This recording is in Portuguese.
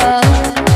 home.